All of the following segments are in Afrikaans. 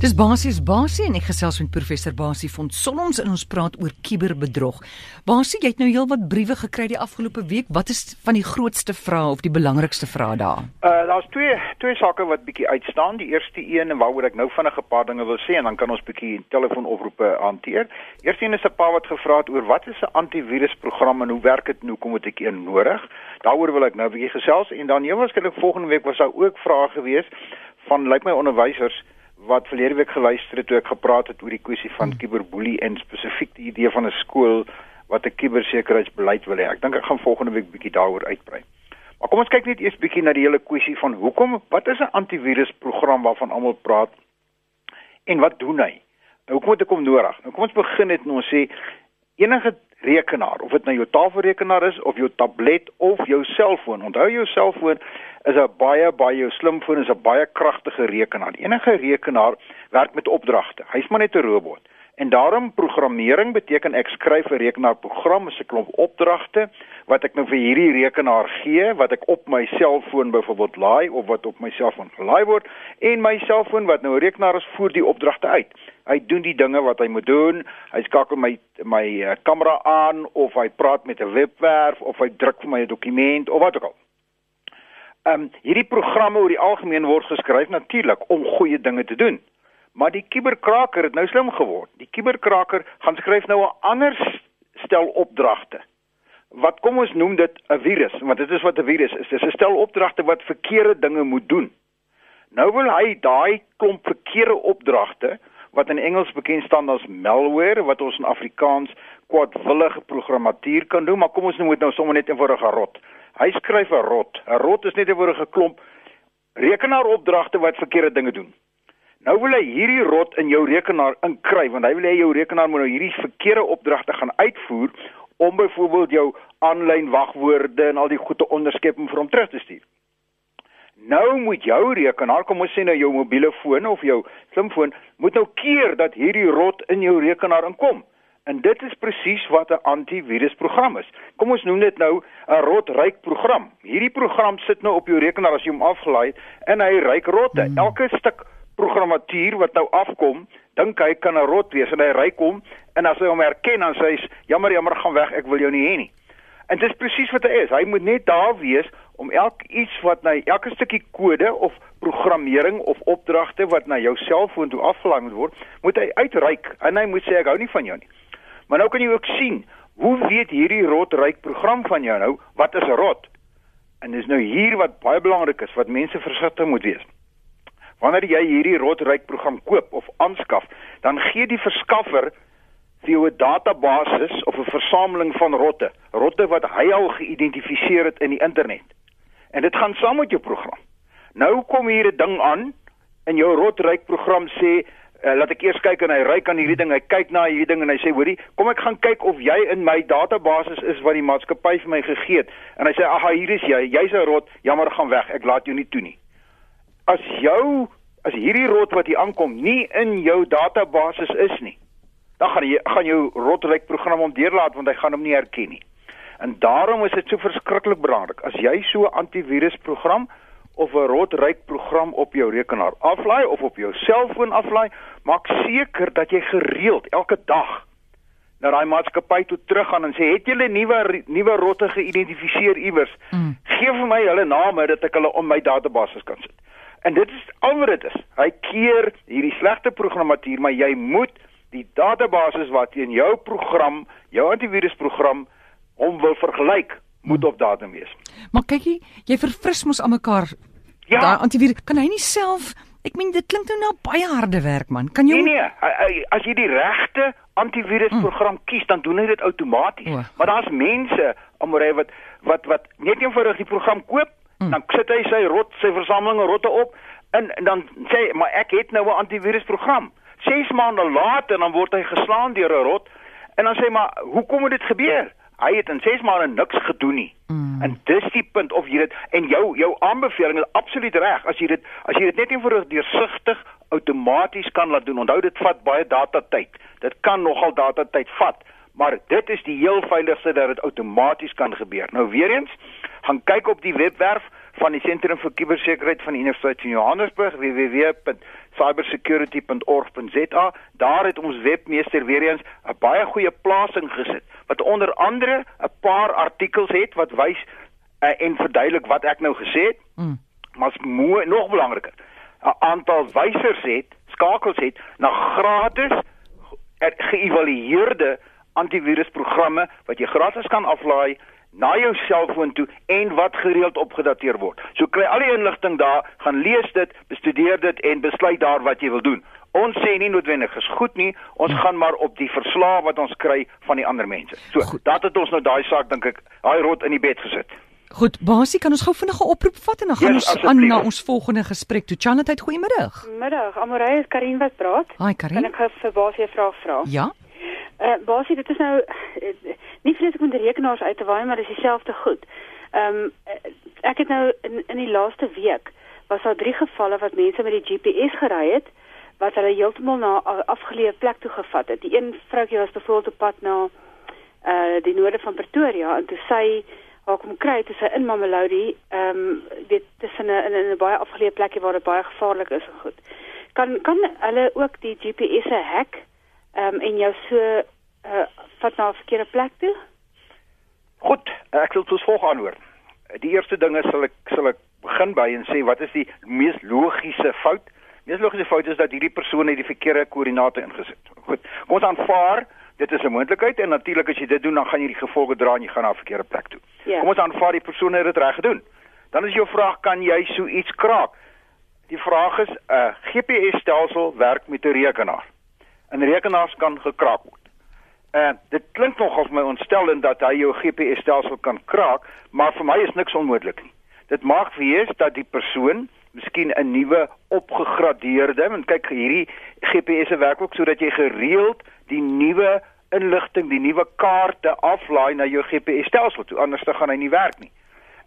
Dis basies Basie en ek gesels met professor Basie van Solons en ons praat oor kiberbedrog. Basie, jy het nou heelwat briewe gekry die afgelope week. Wat is van die grootste vrae of die belangrikste vrae daar? Uh daar's twee twee sake wat bietjie uitstaan. Die eerste een waaroor ek nou vinnig 'n paar dinge wil sê en dan kan ons bietjie telefoonoproepe hanteer. Eerste een is 'n paar wat gevra het oor wat is 'n antivirusprogram en hoe werk dit en hoekom het ek een nodig? Daaroor wil ek nou bietjie gesels en dan heel waarskynlik volgende week was daar ook vrae gewees van lyk like my onderwysers wat verlede week geluister het toe ek gepraat het oor die kwessie van kiberboelie hmm. en spesifiek die idee van 'n skool wat 'n kibersekuriteitsbeleid wil hê. Ek dink ek gaan volgende week bietjie daaroor uitbrei. Maar kom ons kyk net eers bietjie na die hele kwessie van hoekom wat is 'n antivirusprogram waarvan almal praat en wat doen hy? Nou hoekom het ek hom nodig? Nou kom ons begin net en ons sê enige rekenaar of dit nou jou tafelrekenaar is of jou tablet of jou selfoon. Onthou jou selfoon is 'n baie baie jou slimfoon is 'n baie kragtige rekenaar. Enige rekenaar werk met opdragte. Hy's maar net 'n robot. En daarom programmering beteken ek skryf 'n rekenaarprogram 'n klomp opdragte wat ek nou vir hierdie rekenaar gee wat ek op my selfoon byvoorbeeld laai of wat op my selfoon gelaai word en my selfoon wat nou 'n rekenaar is voer die opdragte uit. Hy doen die dinge wat hy moet doen. Hy skakel my my uh, kamera aan of hy praat met 'n webwerf of hy druk vir my 'n dokument of wat ook al. Ehm um, hierdie programme oor die algemeen word geskryf natuurlik om goeie dinge te doen. Maar die kiberkraker het nou slim geword. Die kiberkraker gaan skryf nou 'n ander stel opdragte. Wat kom ons noem dit 'n virus, want dit is wat 'n virus is. Dit is 'n stel opdragte wat verkeerde dinge moet doen. Nou wil hy daai klomp verkeerde opdragte wat in Engels bekend staan as malware wat ons in Afrikaans kwadwillige programmatuur kan doen, maar kom ons noem dit nou sommer net eenvoudig 'n rot. Hy skryf 'n rot. 'n Rot is net 'n woorde geklomp rekenaaropdragte wat verkeerde dinge doen. Nou wil hy hierdie rot in jou rekenaar inkry want hy wil hê jou rekenaar moet nou hierdie verkeerde opdragte gaan uitvoer om byvoorbeeld jou aanlyn wagwoorde en al die goede onderskepping vir hom terug te stuur. Nou moet jou rekenaar, kom ons sê nou jou mobiele foon of jou slimfoon, moet nou keer dat hierdie rot in jou rekenaar inkom. En dit is presies wat 'n antivirusprogram is. Kom ons noem dit nou 'n rotryk program. Hierdie program sit nou op jou rekenaar as jy hom afgelaai het en hy ryk rotte. Hmm. Elke stuk programmatuur wat nou afkom, dink hy kan 'n rot wees en hy ryk hom en as hy hom herken dan sê hy jammer jammer gaan weg, ek wil jou nie hê nie. En dit is presies wat hy is. Hy moet net daar wees om elke iets wat na elke stukkie kode of programmering of opdragte wat na jou selfoon toe afgelaai moet word, moet hy uitreik en hy moet sê ek hou nie van jou nie. Maar nou kan jy ook sien, hoe weet hierdie rotryk program van jou nou wat is 'n rot? En dis nou hier wat baie belangrik is wat mense versigtig moet wees. Wanneer jy hierdie rotryk program koop of aanskaf, dan gee die verskaffer vir jou 'n database of 'n versameling van rotte, rotte wat hy al geïdentifiseer het in die internet. En dit gaan saam met jou program. Nou kom hier 'n ding aan en jou rotryk program sê uh, laat ek eers kyk en hy ry kan hierdie ding, hy kyk na hierdie ding en hy sê hoorie, kom ek gaan kyk of jy in my database is wat die maatskappy vir my gegee het. En hy sê ag, hier is jy. Jy's 'n rot. Jammer, gaan weg. Ek laat jou nie toe nie. As jou as hierdie rot wat hier aankom nie in jou database is nie, dan gaan jy gaan jou rotryk program hom deurlaat want hy gaan hom nie herken nie. En daarom is dit so verskriklik belangrik as jy so 'n antivirusprogram of 'n rotryk program op jou rekenaar aflaai of op jou selfoon aflaai, maak seker dat jy gereeld elke dag na daai maatskappy toe teruggaan en sê het julle nuwe nuwe rotte geïdentifiseer iewers? Mm. Geef vir my hulle name dat ek hulle op my database kan sit. En dit is al wat dit is. Hy keer hierdie slegte programmatuur, maar jy moet die database wat in jou program, jou antivirusprogram hom wil vergelyk, moet op datum wees. Maar kykie, jy verfris mos aan mekaar. Ja. Daai antivirus kan hy nie self Ek meen dit klink nou na baie harde werk man. Kan jy Nee nee, as jy die regte antivirusprogram mm. kies, dan doen hy dit outomaties. Oh. Maar daar's mense almore wat wat wat net eenvoudig die program koop, mm. dan sit hy sy rot, sy versamelinge rotte op en, en dan sê maar ek het nou 'n antivirusprogram. 6 maande later dan word hy geslaan deur 'n rot en dan sê maar hoekom het dit gebeur? hy het in 6 maande niks gedoen nie. Mm. En dis die punt of jy dit en jou jou aanbeveling is absoluut reg as jy dit as jy dit net eenvoudig deursigtig outomaties kan laat doen. Onthou dit vat baie data tyd. Dit kan nogal data tyd vat, maar dit is die heel veiligste dat dit outomaties kan gebeur. Nou weer eens, gaan kyk op die webwerf van die Sentrum vir Kubersekuriteit van die Universiteit van Johannesburg www.cybersecurity.org.za. Daar het ons webmeester weer eens 'n baie goeie plasing gesit wat onder andere 'n paar artikels het wat wys uh, en verduidelik wat ek nou gesê het. Mm. Maar mooi, nog belangriker, 'n aantal wysers het, skakels het na gratis geëvalueerde antivirusprogramme wat jy gratis kan aflaai na jou selfoon toe en wat gereeld opgedateer word. So kry al die inligting daar, gaan lees dit, bestudeer dit en besluit daar wat jy wil doen. Ons sê nie noodwendig is goed nie, ons gaan maar op die verslae wat ons kry van die ander mense. So, dat het ons nou daai saak dink ek, daai rot in die bed gesit. Goed, Basie, kan ons gou vinnige oproep vat en dan gaan yes, ons aan na ons volgende gesprek toe. Chanat, goeiemiddag. Middag, Amorey is Karin wat praat. Hi Karin. Kan ek vir Basie 'n vraag vra? Ja. Uh Basie, dit is nou uh, nie vreeslik om die rekenaars uit te waai, maar dis dieselfde goed. Ehm um, ek het nou in in die laaste week was daar drie gevalle wat mense met die GPS gery het wat hulle heeltemal na 'n afgeleë plek toe gevat het. Die een vroutjie was bevoorbeeld op pad na uh die noorde van Pretoria en toe sy waar kom kry dit is in Mamelodi ehm um, dit tussen 'n in 'n baie afgeleë plekie waar dit baie gevaarlik is en goed. Kan kan hulle ook die GPS se hack um, en jou so uh vat na 'n verkeerde plek toe? Goed, ek wil soos volg antwoord. Die eerste ding is sal ek sal ek begin by en sê wat is die mees logiese fout? Die mees logiese fout is dat hierdie persoon het die verkeerde koördinate ingesit. Goed. Kom ons aanvaar dit is 'n moontlikheid en natuurlik as jy dit doen dan gaan jy die gevolge dra en jy gaan na 'n verkeerde plek toe. Ja. Kom ons aanvaar die persoon het dit reg gedoen. Dan is jou vraag kan jy so iets kraak? Die vraag is 'n uh, GPS-stelsel werk met 'n rekenaar. 'n Rekenaar kan gekraak word. En uh, dit klink nog of my ontstellend dat hy jou GPS-stelsel kan kraak, maar vir my is niks onmoontlik nie. Dit maak wees dat die persoon miskien 'n nuwe opgegradeerde, want kyk hierdie GPS werk ook sodat jy gereeld die nuwe inligting, die nuwe kaarte aflaai na jou GPS-stelsel toe, anders dan gaan hy nie werk nie.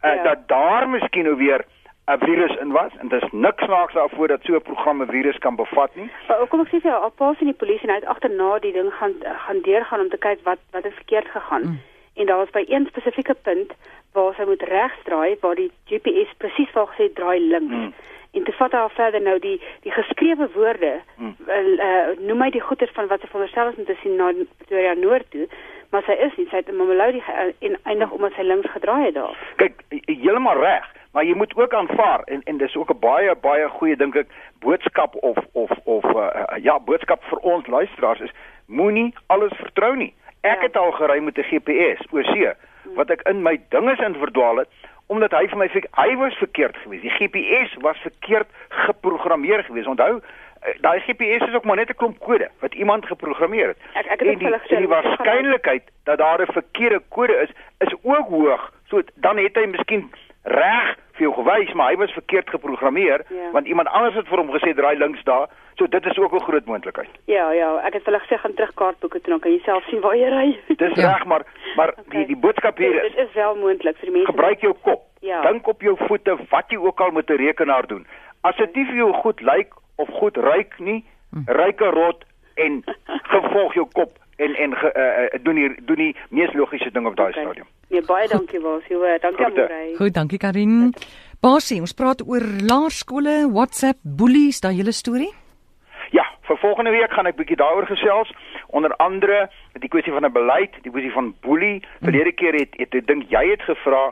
Uh, ja. Dat daar miskien nou weer 'n virus in was en dis niks snaaks daarvoor dat so 'n program 'n virus kan bevat nie. Maar kom ek sê vir jou, alpaas in die polisie net agterna die ding gaan gaan deurgaan om te kyk wat wat het verkeerd gegaan. Mm. En daar was by een spesifieke punt waar sy moet regsdraai waar die GPS presies waar gesê draai links. Mm en te vat haar verder nou die die geskrewe woorde hmm. uh, noem my die goeie van wat sy veronderstel is om te sien na Pretoria Noord toe maar sy is nie sy het in Mamelodi en eindig omdat sy links gedraai het daar kyk heeltemal reg maar jy moet ook aanvaar en en dis ook 'n baie baie goeie dink ek boodskap of of of uh, ja boodskap vir ons luisteraars is moenie alles vertrou nie ek ja. het al gery met 'n GPS oor see wat ek in my dinges in verdwaal het omdat hy vir my sê hy was verkeerd geweest. Die GPS was verkeerd geprogrammeer geweest. Onthou, daai GPS is ook maar net 'n klomp kode wat iemand geprogrammeer het. Ek ek het en die, die waarskynlikheid dat daar 'n verkeerde kode is, is ook hoog. So dan het hy miskien reg vir jou gewys, maar hy was verkeerd geprogrammeer ja. want iemand anders het vir hom gesê draai links daar. So dit is ook 'n groot moontlikheid. Ja, ja, ek het hulle gesê gaan terug kaartboeke toe dan kan jy self sien waar jy ry. Dis ja. reg, maar maar okay. die die boodskap hier is Dit is wel moontlik vir die mense. Gebruik jou kop. Ja. Dink op jou voete wat jy ook al met 'n rekenaar doen. As dit nie vir jou goed lyk of goed ruik nie, hm. ryke rot en gevolg jou kop en en ge, uh, doen hier doen die mees logiese ding op daai okay. stadium. Nee, baie dankie Bas. Jy dankie Amorey. Goed, dankie Karin. Basie, ons praat oor laerskole, WhatsApp, boelies, daai hele storie. Ja, vir volgende week gaan ek bietjie daaroor gesels. Onder andere die kwessie van 'n beleid, die kwessie van boelie. Verlede keer het ek dink jy het gevra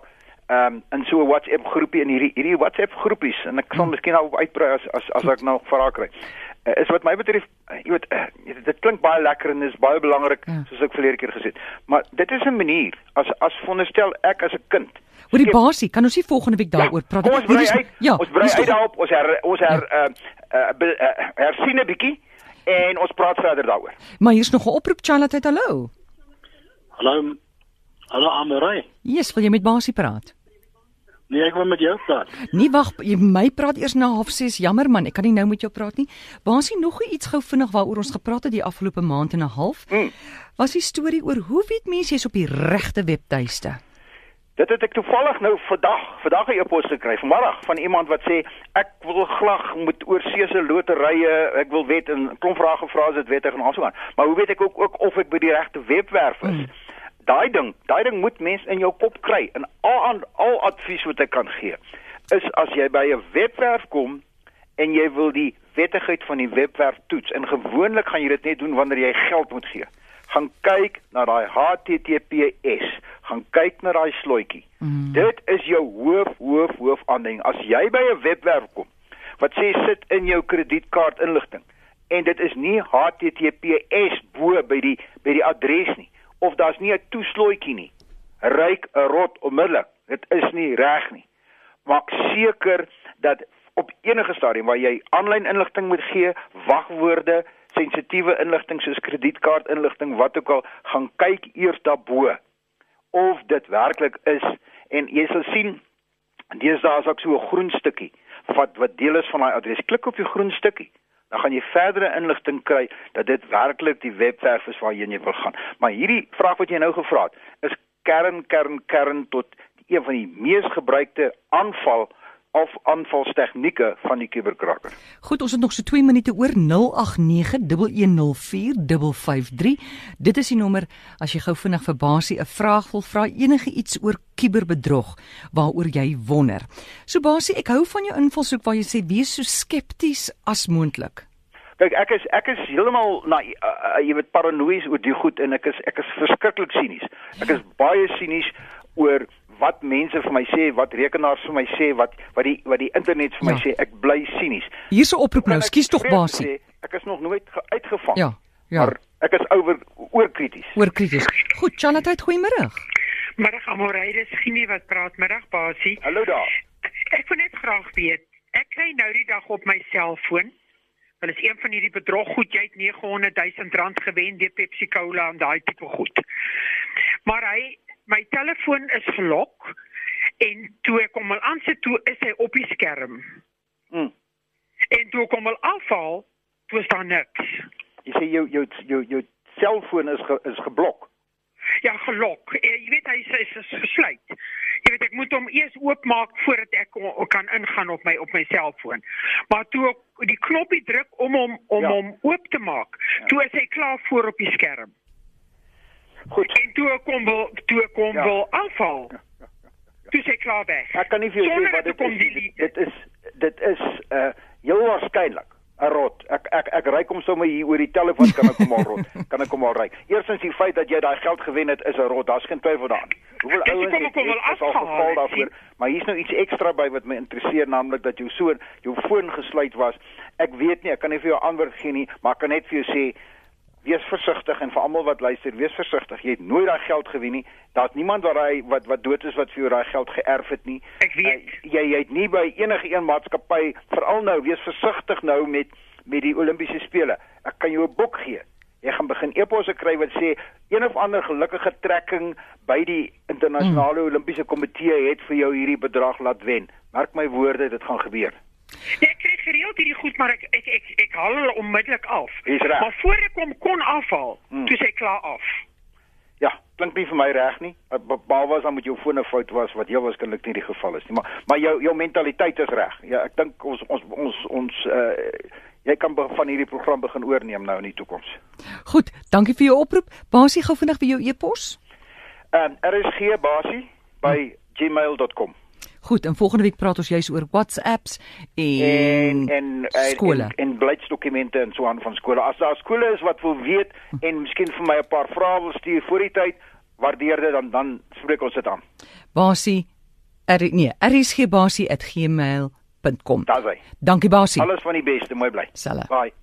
ehm um, in so 'n WhatsApp groepie in hierdie hierdie WhatsApp groepies en ek sal miskien al uitbrei as as as ek nou vra kry. Uh, is wat my betref, uh, jy weet, dit klink baie lekker en is baie belangrik ja. soos ek verlede keer gesê het. Maar dit is 'n manier as as veronderstel ek as 'n kind Oor die basie, kan ons nie volgende week daaroor ja, praat nie. Ons brei uit. Ja, ons brei uit daarop. Ons her ons her ja. uh, uh, uh, hersien 'n bietjie en ons praat verder daaroor. Maar hier's nog 'n oproep Charlotte, hallo. Hallo. Hallo Amorey. Yes, wil jy met basie praat? Nee, ek wil met jou praat. Nee, wag, jy my praat eers na 06:30. Jammer man, ek kan nie nou met jou praat nie. Basie nog iets gou vinnig waaroor ons gepraat het die afgelope maand en 'n half. Mm. Was die storie oor hoe weet mense jy's op die regte webtuiste? Dit het ek toevallig nou vandag, vandag 'n e-pos gekry vanmiddag van iemand wat sê ek wil glag met oorseese loterye, ek wil weet en klomp vrae gevra as dit wettig en alsoos. Maar hoe weet ek ook ook of ek by die regte webwerf is? Hmm. Daai ding, daai ding moet mens in jou kop kry en al aan al advies wat ek kan gee is as jy by 'n webwerf kom en jy wil die wettigheid van die webwerf toets. En gewoonlik gaan jy dit net doen wanneer jy geld moet gee. Gaan kyk na daai HTTPS, gaan kyk na daai slotjie. Mm. Dit is jou hoof hoof hoof aanding. As jy by 'n webwerf kom wat sê sit in jou kredietkaart inligting en dit is nie HTTPS bo by die by die adres nie of daar's nie 'n toeslotjie nie. Ryk 'n rot onmiddellik. Dit is nie reg nie. Maak seker dat op enige stadium waar jy aanlyn inligting moet gee, wagwoorde, sensitiewe inligting soos kredietkaartinligting, wat ook al, gaan kyk eers daarbo of dit werklik is en jy sal sien deesdae is ook so 'n groen stukkie wat wat deel is van daai adres. Klik op die groen stukkie. Dan gaan jy verdere inligting kry dat dit werklik die webwerf is waarheen jy wil gaan. Maar hierdie vraag wat jy nou gevra het, is kern kern kern tot een van die mees gebruikte aanval of aanvalstegnieke van die kuberkraker. Goed, ons het nog so 2 minute oor 0891104553. Dit is die nommer as jy gou vinnig vir Basie 'n vraag wil vra enige iets oor kuberbedrog waaroor jy wonder. So Basie, ek hou van jou invalshoek waar jy sê wees so skepties as moontlik. Kyk, ek is ek is heeltemal na uh, uh, jy weet paranoïes oor die goed en ek is ek is verskriklik sinies. Ek is baie sinies oor wat mense vir my sê, wat rekenaars vir my sê, wat wat die wat die internet vir my ja. sê, ek bly sinies. Hier's 'n oproep nou, skuis tog basie. Ek is nog nooit uitgevang. Ja. Ja. Maar ek is oor oor krities. Oor krities. Goed, Chanatheid, goeiemôre. Middag Amorey, dis Genie wat praat middag basie. Hallo daar. Ek wil net graag weet, ek kry nou die dag op my selfoon Hulle is een van hierdie bedrog goed, jy het 900 000 rand gewen deur Pepsi Cola en daai tipe goed. Maar hy my telefoon is gelok en toe ek hom al aansit toe is hy op die skerm. Mm. En toe kom al afval, toe is daar niks. Jy sê jou jou jou jou selfoon is ge, is geblok. Ja, gelok. Eh, jy weet hy is, is gesluit. Jy weet ek moet hom eers oopmaak voordat ek kan ingaan op my op my selfoon. Maar toe ek die knoppie druk om hom om ja. hom oop te maak, ja. toe is hy klaar voor op die skerm. Goed. En toe kom wel toe kom ja. wel afval. Ja, ja, ja, ja. Toe sê klaar weg. Ek kan nie vir jou sê wat dit is. Dit is dit is uh heel waarskynlik 'n rot. Ek ek ek ry kom sommer hier oor die telefoon kan ek hom al rot. kan ek hom al ry. Eerstens die feit dat jy daai geld gewen het is 'n rot. Daar's geen twyfel daaraan. Hoeveel ouens het kom wel afgehaal daarvoor? Maar hier's nou iets ekstra by wat my interesseer naamlik dat jou so jou foon gesluit was. Ek weet nie, ek kan nie vir jou antwoord gee nie, maar ek kan net vir jou sê wees versigtig en vir almal wat luister, wees versigtig. Jy het nooit daai geld gewen nie. Daar's niemand wat hy wat wat dood is wat vir jou daai geld geërf het nie. Ek weet. Uh, jy jy het nie by enige een maatskappy veral nou wees versigtig nou met met die Olimpiese spele. Ek kan jou 'n boek gee. Jy gaan begin eposse kry wat sê een of ander gelukkige trekking by die internasionale hmm. Olimpiese komitee het vir jou hierdie bedrag laat wen. Merk my woorde, dit gaan gebeur. Gereeld hierdie goed, maar ek ek ek, ek haal hulle onmiddellik af. Maar voor ek kom kon afhaal, hmm. toe sê klaar af. Ja, klink nie vir my reg nie. Behalwe as dan met jou foon 'n fout was wat heel waarskynlik nie die geval is nie, maar maar jou jou mentaliteit is reg. Ja, ek dink ons ons ons ons uh jy kan van hierdie program begin oorneem nou in die toekoms. Goed, dankie vir jou oproep. Basie gou vinnig vir jou e-pos. Ehm um, RSG basie by hm. gmail.com. Goed, en volgende week praat ons juis oor WhatsApps en en skole en, en beleidsdokumente en so aan van skole. As daar skole is wat wil weet en miskien vir my 'n paar vrae wil stuur voor die tyd, waardeer dit dan dan spreek ons dit aan. Basie er nee, rsgbasie@gmail.com. Daar's hy. Dankie Basie. Alles van die beste, mooi bly. Bye.